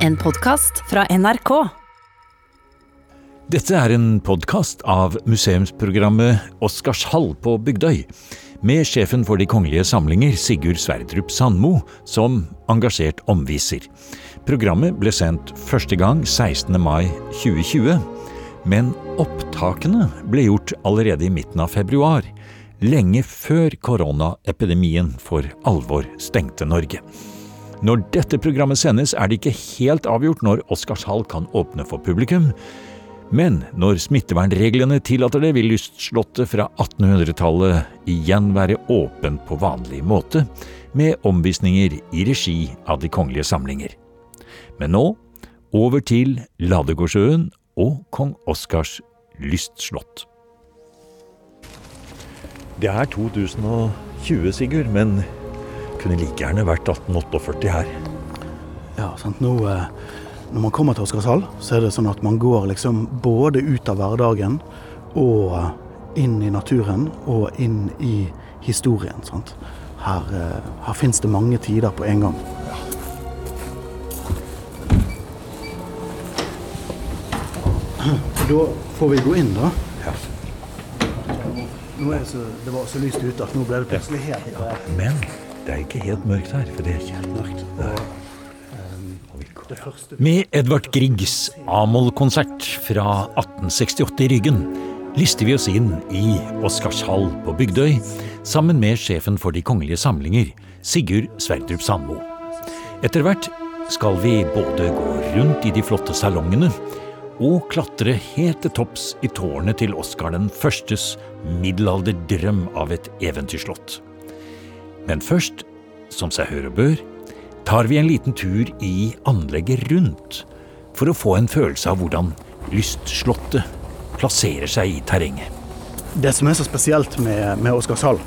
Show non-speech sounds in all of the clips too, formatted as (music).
En podkast fra NRK. Dette er en podkast av museumsprogrammet Oscarshall på Bygdøy, med sjefen for De kongelige samlinger, Sigurd Sverdrup Sandmo, som engasjert omviser. Programmet ble sendt første gang 16. mai 2020, men opptakene ble gjort allerede i midten av februar, lenge før koronaepidemien for alvor stengte Norge. Når dette programmet sendes, er det ikke helt avgjort når Oscarshall kan åpne for publikum. Men når smittevernreglene tillater det, vil lystslottet fra 1800-tallet igjen være åpent på vanlig måte, med omvisninger i regi av De kongelige samlinger. Men nå over til Ladegårdsjøen og kong Oscars lystslott. Det er 2020, Sigurd, men kunne like gjerne vært 1848 her. Ja, sant. Nå, eh, når man kommer til Oscarshall, så er det sånn at man går liksom både ut av hverdagen og eh, inn i naturen og inn i historien. Sant? Her, eh, her fins det mange tider på en gang. (clears throat) Da får vi gå inn, da. Ja. Nå er det, så, det var så lyst ute at nå ble det plutselig helt ja. Men det er ikke helt mørkt her, for det er ikke helt mørkt. Med Edvard Griegs A-moll-konsert fra 1868 i ryggen lister vi oss inn i Oscarshall på Bygdøy sammen med sjefen for De kongelige samlinger, Sigurd Sverdrup Sandmo. Etter hvert skal vi både gå rundt i de flotte salongene og klatre helt til topps i tårnet til Oscar den førstes middelalderdrøm av et eventyrslott. Men først, som seg hør og bør, tar vi en liten tur i anlegget rundt for å få en følelse av hvordan lystslottet plasserer seg i terrenget. Det som er så spesielt med, med Oscarshall,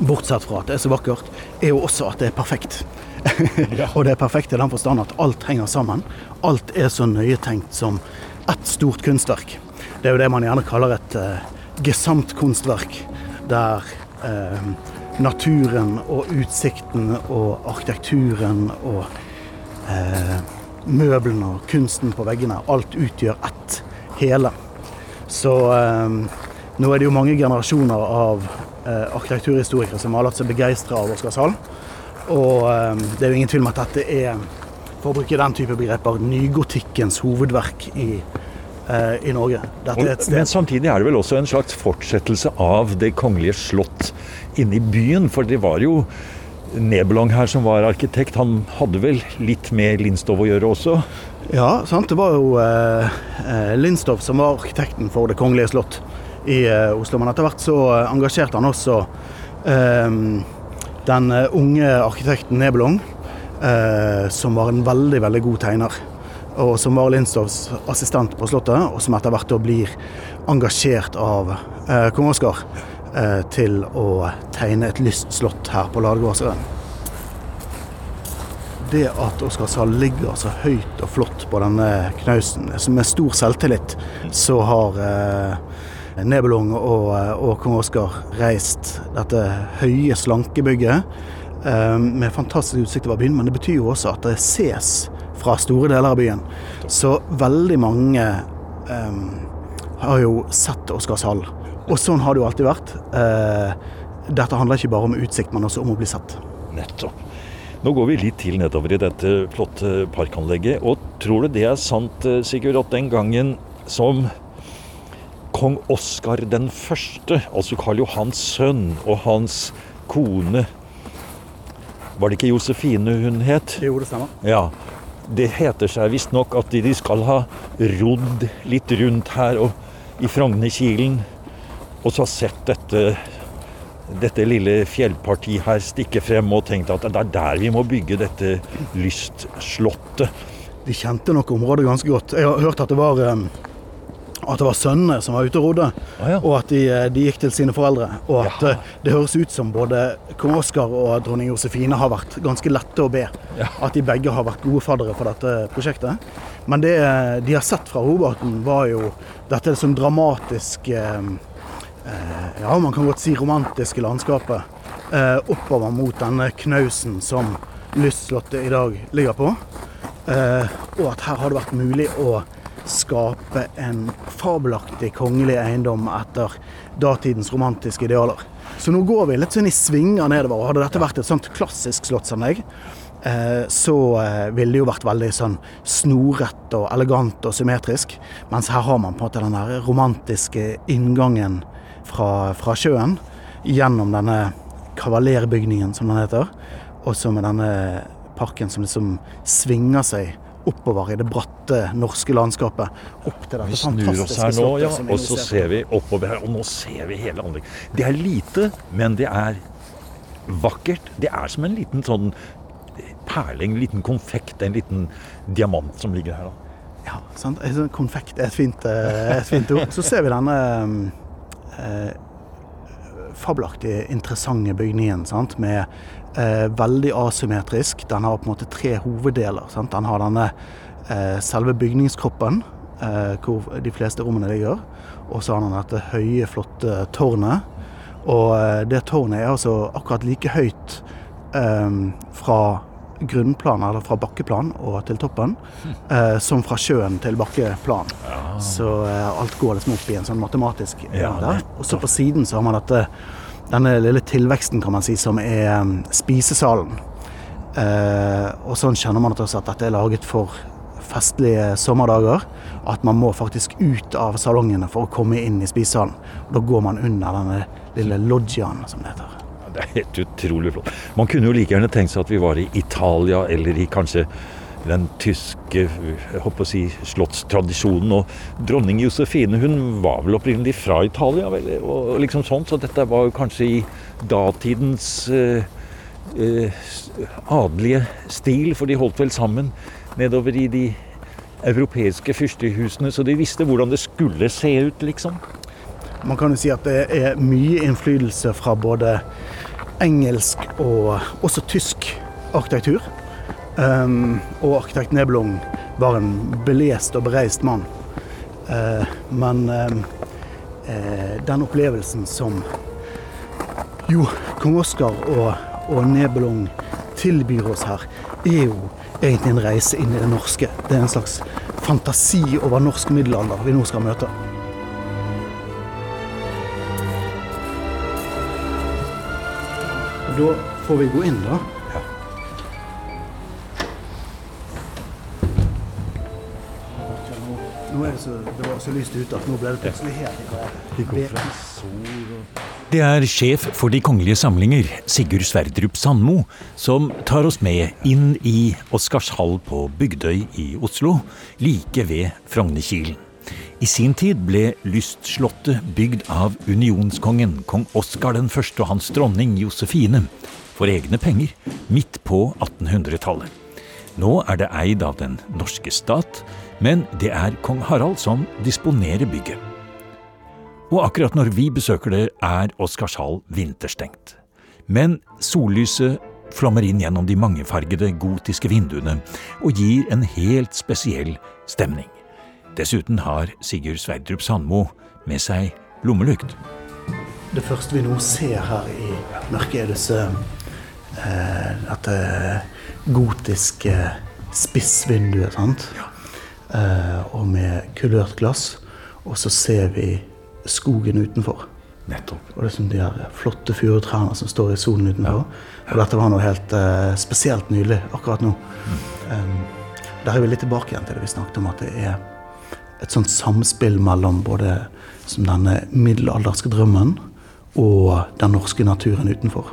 bortsett fra at det er så vakkert, er jo også at det er perfekt. (laughs) og det er perfekt i den forstand at alt henger sammen. Alt er så nøye tenkt som ett stort kunstverk. Det er jo det man gjerne kaller et uh, gesamtkunstverk, der uh, naturen og utsikten og arkitekturen og eh, møblene og kunsten på veggene, alt utgjør ett hele. Så nå er det jo mange generasjoner av arkitekturhistorikere som har latt seg begeistre av Oscarshall. Og um, det er jo ingen tvil om at dette er, for å bruke den type begreper, nygotikkens hovedverk i, uh, i Norge. Er Men samtidig er det vel også en slags fortsettelse av Det kongelige slott inne i byen. For det var jo Nebelong her som var arkitekt, han hadde vel litt med Lindstov å gjøre også? Ja, sant. Det var jo eh, Lindstov som var arkitekten for Det kongelige slott i eh, Oslo. Men etter hvert så engasjerte han også den unge arkitekten Nebelong, eh, som var en veldig, veldig god tegner. Og som var Lindstovs assistent på Slottet, og som etter hvert blir engasjert av eh, kong Oskar eh, til å tegne et lyst slott her på Ladegårdsøen. Det at Oscarshall ligger så høyt og flott på denne knausen, med stor selvtillit, så har eh, Nebelung og, og kong Oskar reist dette høye, slanke bygget eh, med fantastisk utsikt over byen. Men det betyr jo også at det ses fra store deler av byen. Så veldig mange um, har jo sett Oscarshall. Og sånn har det jo alltid vært. Eh, dette handler ikke bare om utsikt, men også om å bli sett. Nettopp. Nå går vi litt til nedover i dette flotte parkanlegget. Og tror du det er sant, Sigurd, at den gangen som kong Oskar den første, altså Karl Johans sønn, og hans kone Var det ikke Josefine hun het? Jo, det stemmer. Ja. Det heter seg visstnok at de skal ha rodd litt rundt her og i Frognerkilen, og så sett dette, dette lille fjellpartiet her stikke frem og tenkt at det er der vi må bygge dette lystslottet. De kjente nok området ganske godt. Jeg har hørt at det var um at det var sønnene som var ute og rodde, Ah, ja. og at de, de, gikk til sine foreldre. Og at Jaha. eh, det høres ut som både kong Oskar og dronning Josefine har vært ganske lette å be. Ja. At de begge har vært gode faddere for dette prosjektet. Men det de har sett fra Roberten, var jo dette som dramatisk eh, eh, Ja, man kan godt si romantiske landskapet. Eh, oppover mot denne knausen som lystslottet i dag ligger på. Eh, og at her har det vært mulig å skape en fabelaktig kongelig eiendom etter datidens romantiske idealer. Så nå går vi litt sånn i svinger nedover. Hadde dette vært et sånt klassisk slottsanlegg, eh, så eh, ville det jo vært veldig sånn snorrett og elegant og symmetrisk. Mens her har man på en måte den der romantiske inngangen fra, fra sjøen gjennom denne kavalerbygningen, som den heter. Og så med denne parken som liksom svinger seg oppover i det bratte norske landskapet. Opp til dette Vi snur oss her nå, ja, og så ser vi oppover her, og nå ser vi hele anlegget. Det er lite, men det er vakkert. Det er som en liten sånn perling, en liten konfekt, en liten diamant som ligger her. da. Ja, sant? Sånn Konfekt er et fint, eh, et fint ord. Så ser vi denne eh, fabelaktig interessante bygningen sant? med eh, veldig asymmetrisk. Den har på en måte tre hoveddeler. Sant? Den har denne eh, selve bygningskroppen, eh, hvor de fleste rommene ligger. Og så har den dette høye, flotte tårnet. Og eh, det tårnet er altså akkurat like høyt eh, fra grunnplan, eller fra bakkeplan og til toppen, eh, som fra sjøen til bakkeplan. Så eh, alt går liksom opp i en sånn matematisk Ja, der. Og så på siden så har man dette denne lille tilveksten, kan man si, som er um, spisesalen. Eh, og sånn kjenner man også at dette er laget for festlige sommerdager. At man må faktisk ut av salongene for å komme inn i spisesalen. Og da går man under denne lille loggiaen, som det heter. Det er helt utrolig flott. Man kunne jo like gjerne tenkt seg at vi var i Italia eller i kanskje den tyske jeg håper å si, slottstradisjonen. Og dronning Josefine hun var vel opprinnelig fra Italia, vel, og liksom sånn, så dette var jo kanskje i datidens eh, eh, adelige stil, for de holdt vel sammen nedover i de europeiske fyrstehusene, så de visste hvordan det skulle se ut, liksom. Man kan jo si at det er mye innflytelse fra både engelsk og også tysk arkitektur. Um, og arkitekt Nebelung var en belest og bereist mann. Uh, men um, uh, den opplevelsen som jo kong Oskar og, og Nebelung tilbyr oss her, er jo egentlig en reise inn i det norske. Det er en slags fantasi over norsk middelalder vi nå skal møte. Da får vi gå inn, da. Nå er det, så, det var så lyst ute at nå ble det plutselig helt Det er sjef for De kongelige samlinger, Sigurd Sverdrup Sandmo, som tar oss med inn i Oscarshall på Bygdøy i Oslo, like ved Frognerkilen. I sin tid ble lystslottet bygd av unionskongen kong Oskar 1. og hans dronning Josefine for egne penger midt på 1800-tallet. Nå er det eid av den norske stat, men det er kong Harald som disponerer bygget. Og akkurat når vi besøker det, er Oscarshall vinterstengt. Men sollyset flommer inn gjennom de mangefargede gotiske vinduene og gir en helt spesiell stemning. Dessuten har Sigurd Sverdrup Sandmo med seg lommelykt. Det første vi nå ser her i mørket, er disse eh, dette gotiske spissvinduet. sant? Eh, og med kulørt glass. Og så ser vi skogen utenfor. Nettopp. Og det er som de her flotte furutrærne som står i solen utenfor. Og dette var noe helt eh, spesielt nydelig akkurat nå. Um, der er vi litt tilbake igjen til det vi snakket om, at det er et sånt samspill mellom både som denne middelalderske drømmen og den norske naturen utenfor.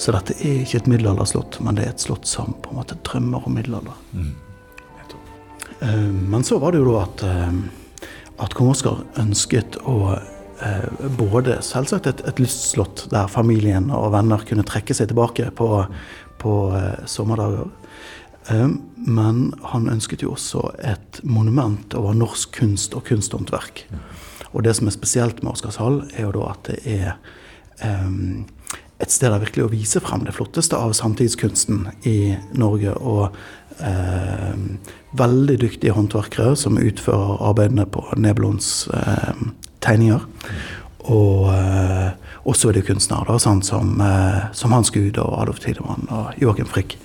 Så dette er ikke et middelalderslott, men det er et slott som på en måte drømmer om middelalder. Mm. Men så var det jo da at, eh, at kong Oskar ønsket å eh, både selvsagt et, et lystslott der familien og venner kunne trekke seg tilbake på, på eh, sommerdager. Eh, Men han ønsket jo også et monument over norsk kunst og kunsthåndverk. Og det som er spesielt med Oscarshall, er jo da at det er eh, et sted der virkelig å vise frem det flotteste av samtidskunsten i Norge. Og eh, veldig dyktige håndverkere som utfører arbeidene på Nebelons eh, tegninger. Og eh, også er det kunstnere da, sånn som, som Hans Gud og Adolf Tidemann og Joakim Frigg.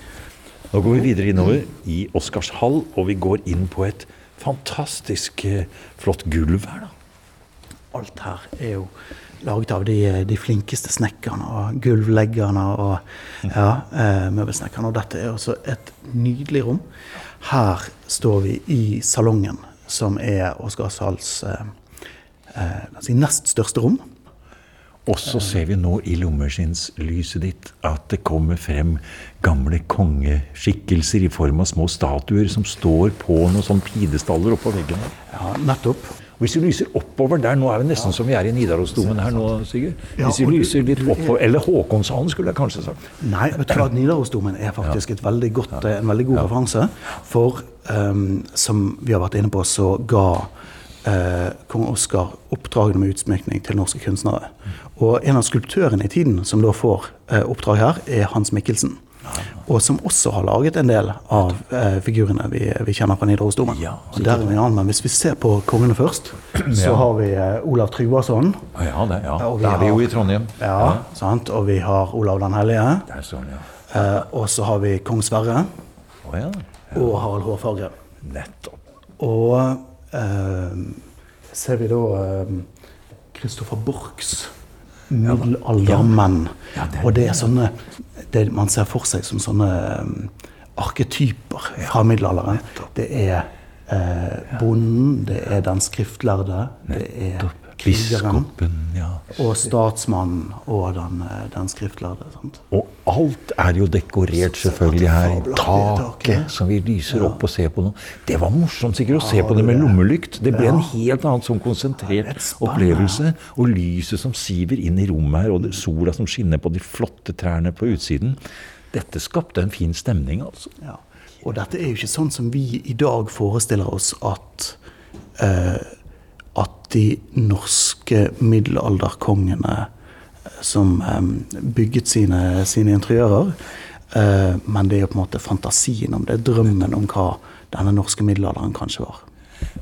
Nå går vi videre innover i Oscarshall, og vi går inn på et fantastisk eh, flott gulv her, da. Alt her er jo laget av de, de flinkeste snekkerne og gulvleggerne og ja, eh, møbelsnekkerne. Og dette er også et nydelig rom. Her står vi i salongen, som er Oscarshalls eh, eh, nest største rom. Og så ser vi nå i lommeskinnslyset ditt at det kommer frem gamle kongeskikkelser i form av små statuer som står på noen sånne pidestaller oppå veggene. Ja, nettopp. Og Hvis vi lyser oppover der, nå er vi nesten som vi er i Nidarosdomen her nå, Sigurd. Hvis vi lyser litt er- oppover, Eller Håkonshallen, skulle jeg kanskje sagt. Nei, vet du hva, Nidarosdomen er faktisk et veldig godt, en veldig god referanse. For um, som vi har vært inne på, så ga eh, kong Oskar oppdragene med utsmykning til norske kunstnere. Og en av skulptørene i tiden som da får eh, oppdrag her, er Hans Mikkelsen. Og som også har laget en del av eh, figurene vi, vi kjenner fra Nidarosdomen. Ja, der er vi en annen, Men hvis vi ser på kongene først, så har vi eh, Olav Tryggvason. Ah, Ja, det, ja. Ja, og vi er vi jo i Trondheim. Ja, sant? Og vi har Olav den hellige. Sånn, ja. Eh, og så har vi kong Sverre Oh, ja. og Harald Hårfagre. Nettopp. Og ser vi da Kristoffer Borchs middelaldermenn. Ja, og det er sånne det man ser for seg som sånne um, arketyper fra middelalderen. Det er eh, bonden, det er den skriftlærde, det er krigeren. Ja. Og statsmannen og den, eh, den skriftlærde. Sant? Og alt er jo dekorert selvfølgelig her. Taket som vi lyser opp og ser på nå. Det var morsomt sikkert å se på det med lommelykt. Det ble en helt annen sånn konsentrert opplevelse. Og lyset som siver inn i rommet her, og det, sola som skinner på de flotte trærne på utsiden. Dette skapte en fin stemning, altså. Ja. Og dette er jo ikke sånn som vi i dag forestiller oss at eh, at de norske middelalderkongene eh, som bygget sine, sine interiører eh, Men det er jo på en måte fantasien om det, drømmen om hva denne norske middelalderen kanskje var.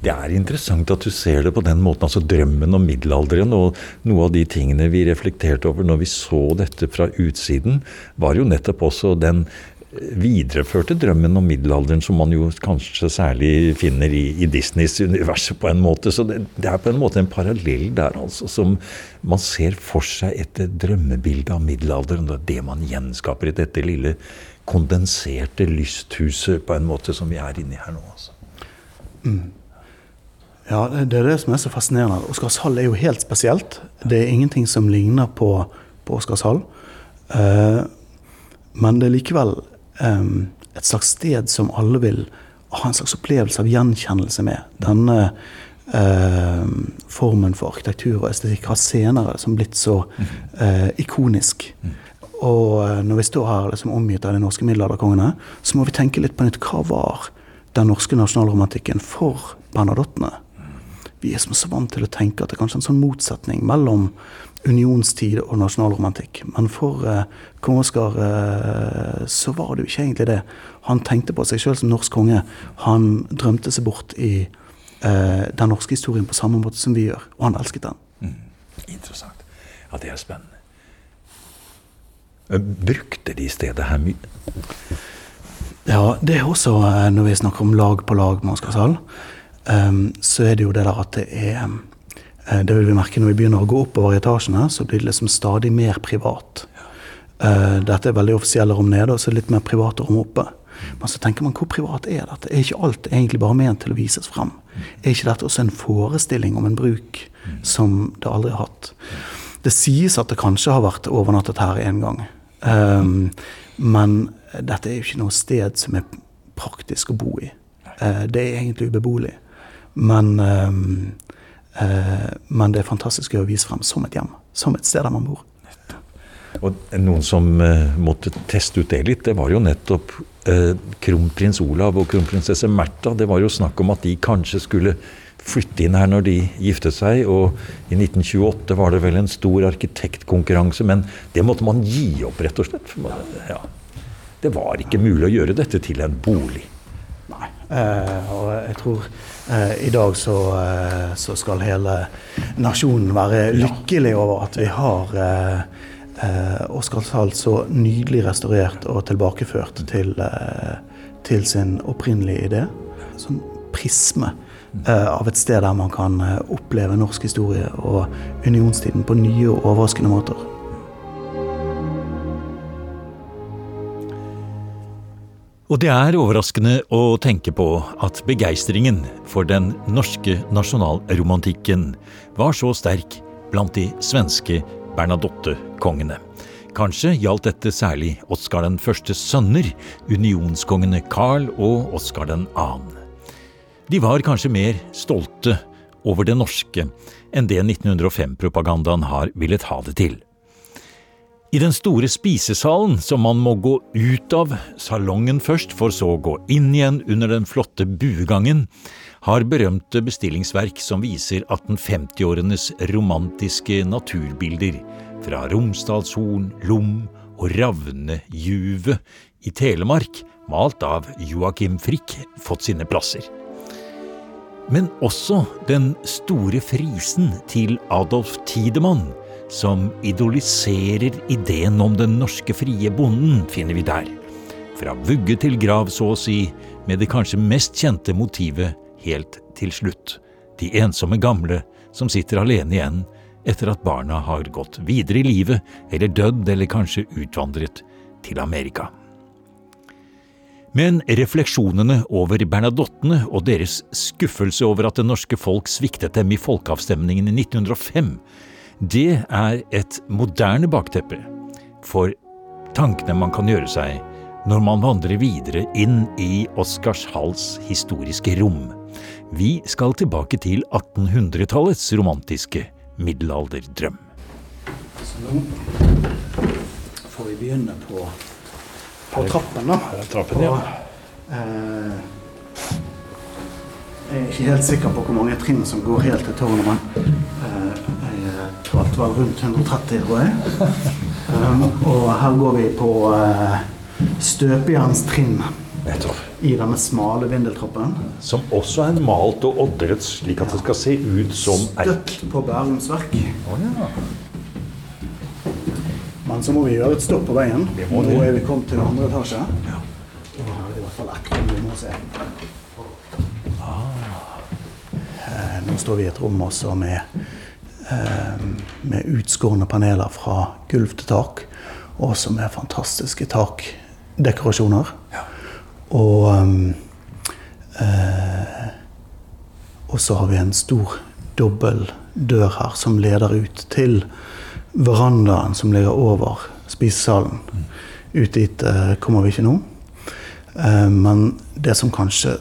Det er interessant at du ser det på den måten, altså drømmen om middelalderen. Og noe av de tingene vi reflekterte over når vi så dette fra utsiden, var jo nettopp også den videreførte drømmen om middelalderen som man jo kanskje særlig finner i, i Disneys univers på en måte. Så det, det er på en måte en parallell der, altså, som man ser for seg et drømmebilde av middelalderen. Det er det man gjenskaper i dette lille kondenserte lysthuset på en måte som vi er inni her nå. altså. Ja, det er det som er så fascinerende. Oscarshall er jo helt spesielt. Det er ingenting som ligner på, på Oscarshall. Eh, men det er likevel et slags sted som alle vil ha en slags opplevelse av gjenkjennelse med. Denne eh, formen for arkitektur og estetikk har senere som blitt så eh, ikonisk. Og eh, når vi står her liksom omgitt av de norske middelalderkongene, så må vi tenke litt på nytt. Hva var den norske nasjonalromantikken for bernadottene? Vi er som så vant til å tenke at det er kanskje en sånn motsetning mellom unionstid og nasjonalromantikk. Men for eh, kong Oskar eh, så var det jo ikke egentlig det. Han tenkte på seg sjøl som norsk konge. Han drømte seg bort i eh, den norske historien på samme måte som vi gjør, og han elsket den. Interessant. Ja, det er spennende. Eh, Brukte de stedet her mye? Ja, det er også eh, når vi snakker om lag på lag med Oscarshall, um, så er det jo det der at det er eh, Det vil vi merke når vi begynner å gå oppover i etasjene, så blir det liksom stadig mer privat. Eh, dette er veldig offisielle rom nede, og så litt mer private rom oppe. Men så tenker man hvor privat er dette? Er ikke alt egentlig bare ment til å vises frem? Er ikke dette også en forestilling om en bruk som det aldri har hatt? Det sies at det kanskje har vært overnattet her en gang. Um, men dette er jo ikke noe sted som er praktisk å bo i. Uh, det er egentlig ubeboelig. Men, um, eh, men det er fantastisk å vise frem som et hjem. Som et sted der man bor. Og noen som eh, måtte teste ut det litt, det var jo nettopp eh, kronprins Olav og kronprinsesse Märtha. Det var jo snakk om at de kanskje skulle flytte inn her når de giftet seg. Og i 1928 var det vel en stor arkitektkonkurranse, men det måtte man gi opp, rett og slett. Ja. Det var ikke mulig å gjøre dette til en bolig. Nei. Eh, og jeg tror eh, i dag så, eh, så skal hele nasjonen være lykkelig over at vi har eh, eh, Oscarshall så nydelig restaurert og tilbakeført til, eh, til sin opprinnelige idé. Sånn prisme eh, av et sted der man kan eh, oppleve norsk historie og unionstiden på nye og overraskende måter. Og det er overraskende å tenke på at begeistringen for den norske nasjonalromantikken var så sterk blant de svenske Bernadotte-kongene. Kanskje gjaldt dette særlig Oskar den førstes sønner, unionskongene Carl og Oskar den annen. De var kanskje mer stolte over det norske enn det 1905-propagandaen har villet ha det til. I den store spisesalen, som man må gå ut av salongen først, for så å gå inn igjen under den flotte buegangen, har berømte bestillingsverk som viser 1850-årenes romantiske naturbilder fra Romsdalshorn, Lom og Ravnejuvet i Telemark, malt av Joakim Frikk, fått sine plasser. Men også den store frisen til Adolf Tidemann, som idoliserer ideen om den norske frie bonden, finner vi der. Fra vugge til grav, så å si, med det kanskje mest kjente motivet helt til slutt. De ensomme gamle som sitter alene igjen etter at barna har gått videre i livet, eller dødd, eller kanskje utvandret til Amerika. Men refleksjonene over bernadottene og deres skuffelse over at det norske folk sviktet dem i folkeavstemningen i 1905, det er et moderne bakteppe for tankene man kan gjøre seg når man vandrer videre inn i Oscarshalls historiske rom. Vi skal tilbake til 1800-tallets romantiske middelalderdrøm. Så nå får vi begynne på, på trappen, da. Her er trappen, ja. På, eh, jeg er ikke helt sikker på hvor mange trinn som går helt til tårnet, men eh, jeg talte vel rundt 130, tror jeg. Um, og her går vi på uh, støpejernstrinn i denne smale vindeltrappen. Som også er malt og oddret slik at det skal se ut som eik. Støtt på Bærums verk. Ja. Men så må vi gjøre et stopp på veien. Nå er vi kommet til andre etasje. Og her er i hvert fall ett vi må se. Eh, Nå står vi i et rom også med, eh, med utskårne paneler fra gulv til tak. Og også med fantastiske takdekorasjoner. Og um, eh, og så har vi en stor dobbel dør her som leder ut til verandaen som ligger over spisesalen. Ut dit eh, kommer vi ikke nå. Eh, men det som kanskje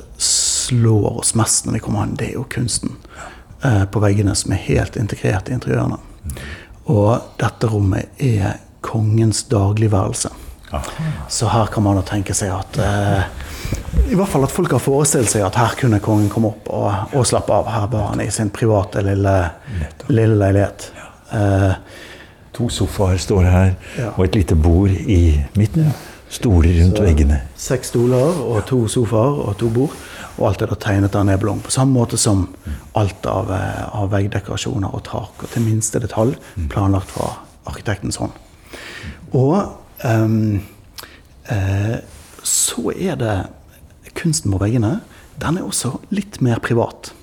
slår oss mest når vi kommer inn, det er jo kunsten eh, på veggene som er helt integrert i interiørene. Og dette rommet er kongens dagligværelse. Så her kan man jo tenke seg at eh, I hvert fall at folk har forestilt seg at her kunne kongen komme opp og, og slappe av. Her var han i sin private lille, lille leilighet. Eh, To sofaer står her, Ja. og et lite bord i midten. Stoler rundt veggene. Seks stoler og to sofaer og to bord. Og alt er da tegnet av neblong. På samme måte som alt av, eh, av veggdekorasjoner og tak. Og til minste detalj planlagt fra arkitektens hånd. Og um, eh, så er det kunsten på veggene. Den er også litt mer privat.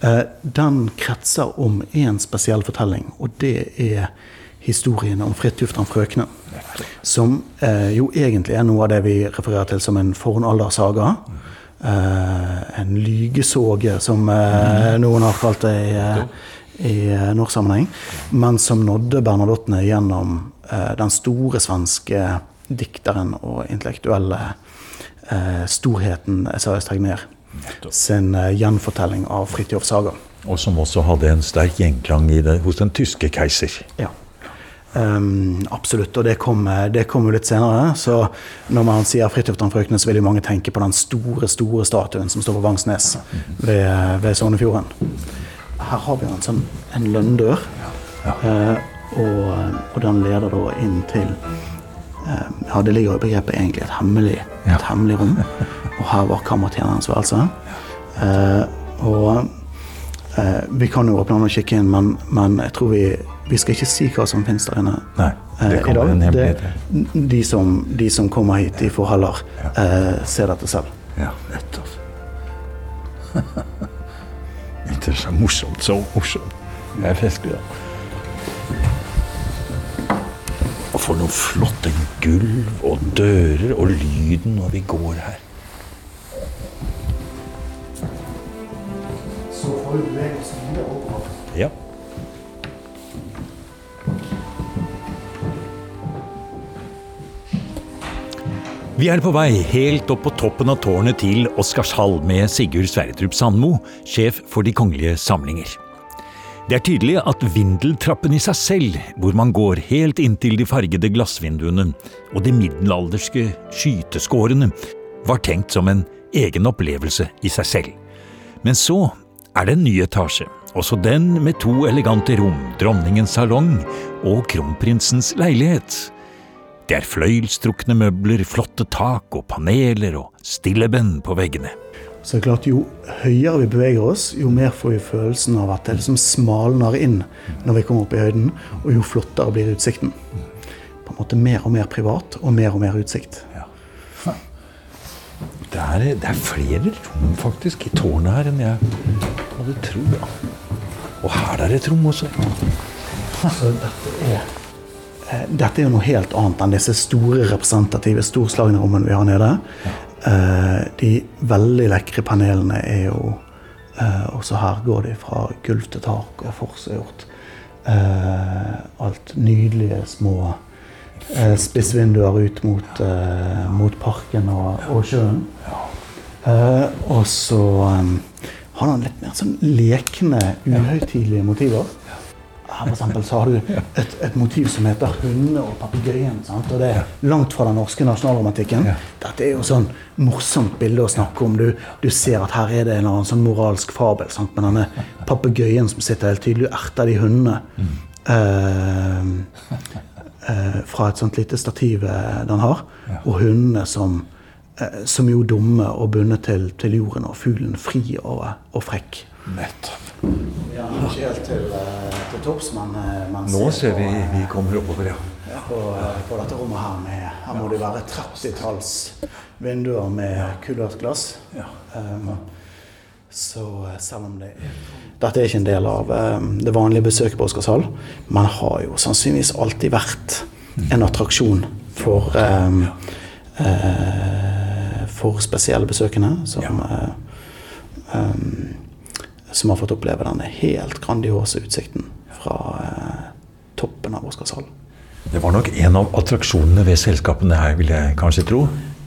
Eh, den kretser om én spesiell fortelling, og det er historien om Fridtjof den frøkne. Som eh, jo egentlig er noe av det vi refererer til som en fornaldersaga. Eh, en lygesåge, som eh, noen har kalt det i, eh, i eh, norsk sammenheng. Men som nådde bernadottene gjennom eh, den store svenske dikteren og intellektuelle eh, storheten Esaias Tegner sin gjenfortelling av Fridtjofs saga. Og som også hadde en sterk gjenklang i det, hos den tyske keiser. Ja. Ehm, absolutt, og det kommer, kom litt senere. Så når man sier Fridtjof den frøkne, så vil jo mange tenke på den store store statuen som står på Vangsnes ved, ved Sognefjorden. Her har vi en sånn en lønndør, uh, og, og den leder da inn til uh, Ja, det ligger i begrepet egentlig et hemmelig, et hemmelig rom. Og her var kammertjenerens værelse. Uh, og vi kan jo åpne den og kikke inn, men, men jeg tror vi, vi skal ikke si hva som finnes der inne. Nei. eh, Det i dag. en Det, de, som, de som kommer hit, de får heller eh, se dette selv. Ja, nettopp. (laughs) Ikke så morsomt, så morsomt. Jeg er festlig, ja. Og for noen flotte gulv og dører og lyden når vi går her. Så får vi bevege oss videre oppover. Ja. Vi er på vei helt opp på toppen av tårnet til Oscarshall med Sigurd Sverdrup Sandmo, sjef for De kongelige samlinger. Det er tydelig at vindeltrappen i seg selv, hvor man går helt inntil de fargede glassvinduene og de middelalderske skyteskårene, var tenkt som en egen opplevelse i seg selv. Men så er det en ny etasje, også den med to elegante rom, dronningens salong og kronprinsens leilighet. Det er fløyelstrukne møbler, flotte tak og paneler og stilleben på veggene. Så det er klart, Jo høyere vi beveger oss, jo mer får vi følelsen av at det liksom smalner inn når vi kommer opp i høyden, og jo flottere blir utsikten. På en måte mer og mer privat, og mer og mer utsikt. Det er, det er flere rom faktisk i tårnet her enn jeg hadde trodd. Og her er et rom også. Så dette er Dette er jo noe helt annet enn disse store, representative, storslagne rommene vi har nede. Eh, De veldig lekre panelene er jo eh, Også her går de fra gulv til tak og forseggjort. Eh, Alt nydelige små spissvinduer ut mot, mot parken og, og sjøen. Og så har han litt mer sånn lekne, uhøytidelige motiver. Her for så har du et, et motiv som heter 'Hunde og papegøyen'. Og det er langt fra den norske nasjonalromantikken. Dette er jo sånn morsomt bilde å snakke om. Du, du ser at her er det en eller annen sånn moralsk fabel sant? med denne papegøyen som sitter helt tydelig og erter de hundene. Eh, eh, fra et sånt lite stativ eh, den har. Og hundene som, som jo dumme og bundet til, til jorden, og fuglen fri og, og frekk. Nettopp. Ja, ikke helt til, eh, til topps, men man Nå ser vi vi kommer oppover, ja. på, eh, på dette rommet her med Her må det være 30-talls vinduer med kulørt glass. Um, så eh, selv om det Dette er ikke en del av um, det vanlige besøket på Oscarshall, Man har jo sannsynligvis alltid vært en attraksjon for um, uh, For spesielle besøkende som uh, um, som har fått oppleve denne helt grandiose utsikten fra eh, toppen av Oscarshallen. Det var nok en av attraksjonene ved selskapene her, vil jeg kanskje tro.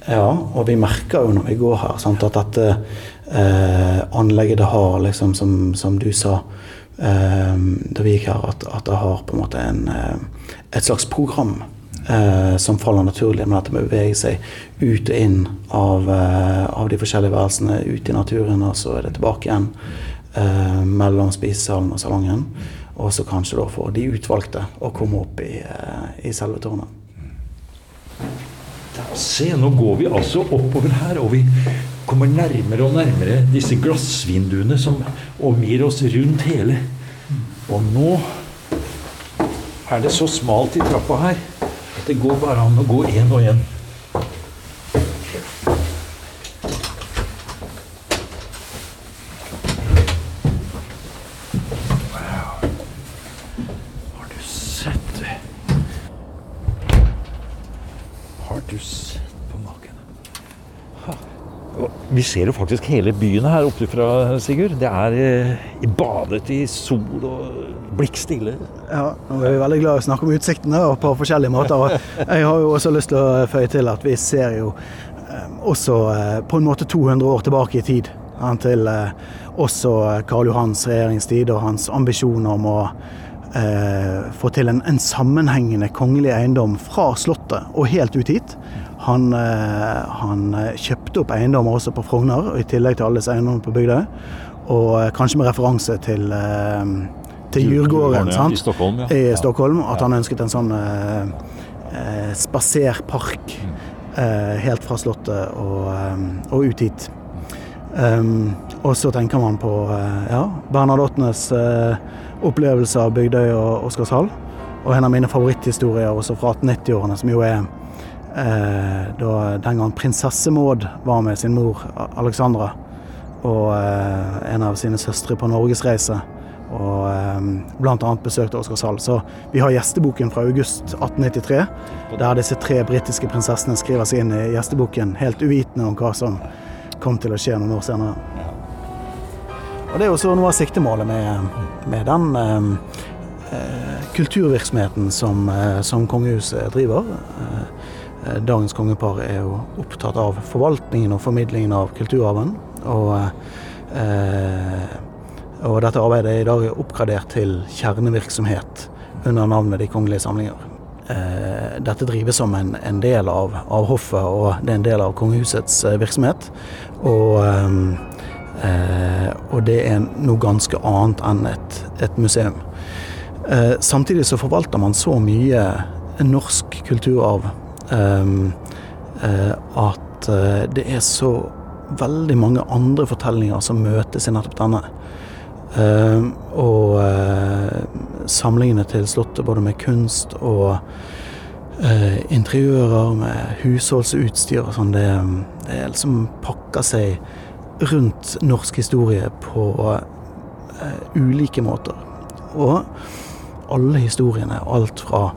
Ja, og vi merker jo når vi går her sant, at dette eh, anlegget det har, liksom, som, som du sa eh, da vi gikk her, at, at det har på en måte en, eh, et slags program eh, som faller naturlig med dette med å bevege seg ut og inn av, eh, av de forskjellige værelsene, ut i naturen, og så er det tilbake igjen eh, mellom spisesalen og salongen. Og så kanskje da for de utvalgte å komme opp i, eh, i selve tårnet. Se, nå går vi altså oppover her, og vi kommer nærmere og nærmere disse glassvinduene som omgir oss rundt hele. Og nå er det så smalt i trappa her at det går bare an å gå én og én. Wow. Har du sett det? Har du sett på maken? Ha. Og Vi ser jo faktisk hele byen her oppe fra, Sigurd. Det er eh, badet i sol og blikkstille. Ja, er vi veldig glad i å snakke om utsiktene og på forskjellige måter. Og jeg har jo også lyst til å føye til at vi ser jo eh, også eh, på en måte 200 år tilbake i tid. Til også Karl Johans regjeringstid og hans ambisjoner om å eh, få til en, en sammenhengende kongelig eiendom fra Slottet og helt ut hit. Han, eh, han eh, kjøpte opp eiendommer også på Frogner, i tillegg til alles eiendommer på Bygdøy. Og eh, kanskje med referanse til, eh, til Djurgården ja, i Stockholm, ja. i. Stockholm. At han ønsket en sånn eh, spaserpark eh, helt fra Slottet og, og ut hit. Um, og så tenker man på ja, Bernadottenes eh, opplevelse av Bygdøy og Oscarshall. Og en av mine favoritthistorier også fra 1890-årene, som jo er eh, da, den gang prinsesse Maud var med sin mor Alexandra og eh, en av sine søstre på norgesreise. Og eh, bl.a. besøkte Oscarshall. Så vi har gjesteboken fra august 1893, der disse tre britiske prinsessene skriver seg inn i gjesteboken, helt uvitende om hva som kom til å skje noen år senere. Og Det er også noe av siktemålet med, med den eh, eh kulturvirksomheten som, eh, som kongehuset driver. Eh, dagens kongepar er jo opptatt av forvaltningen og formidlingen av kulturarven. Og, eh, og dette arbeidet er i dag oppgradert til kjernevirksomhet under navnet De kongelige samlinger. Dette drives som en, en del av, av, hoffet, og det er en del av kongehusets eh, virksomhet. Og, eh, eh, og det er noe ganske annet enn et, et museum. Eh, samtidig så forvalter man så mye norsk kulturarv at det er så veldig mange andre fortellinger som møtes i nettopp denne. Uh, og uh, samlingene til Slottet, både med kunst og uh, interiører, med husholdsutstyr og sånn, det, det liksom pakker seg rundt norsk historie på ulike måter. Og alle historiene, alt fra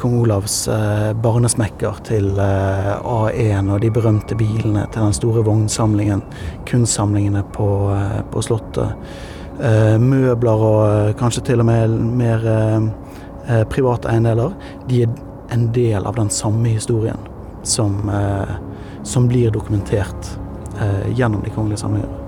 kong Olavs eh, barnesmekker til eh, A1 og de berømte bilene til den store vognsamlingen, kunstsamlingene på, eh, på Slottet. Eh, møbler og eh, kanskje til og med mer eh, private eiendeler. De er en del av den samme historien som, som blir dokumentert gjennom de kongelige samlinger.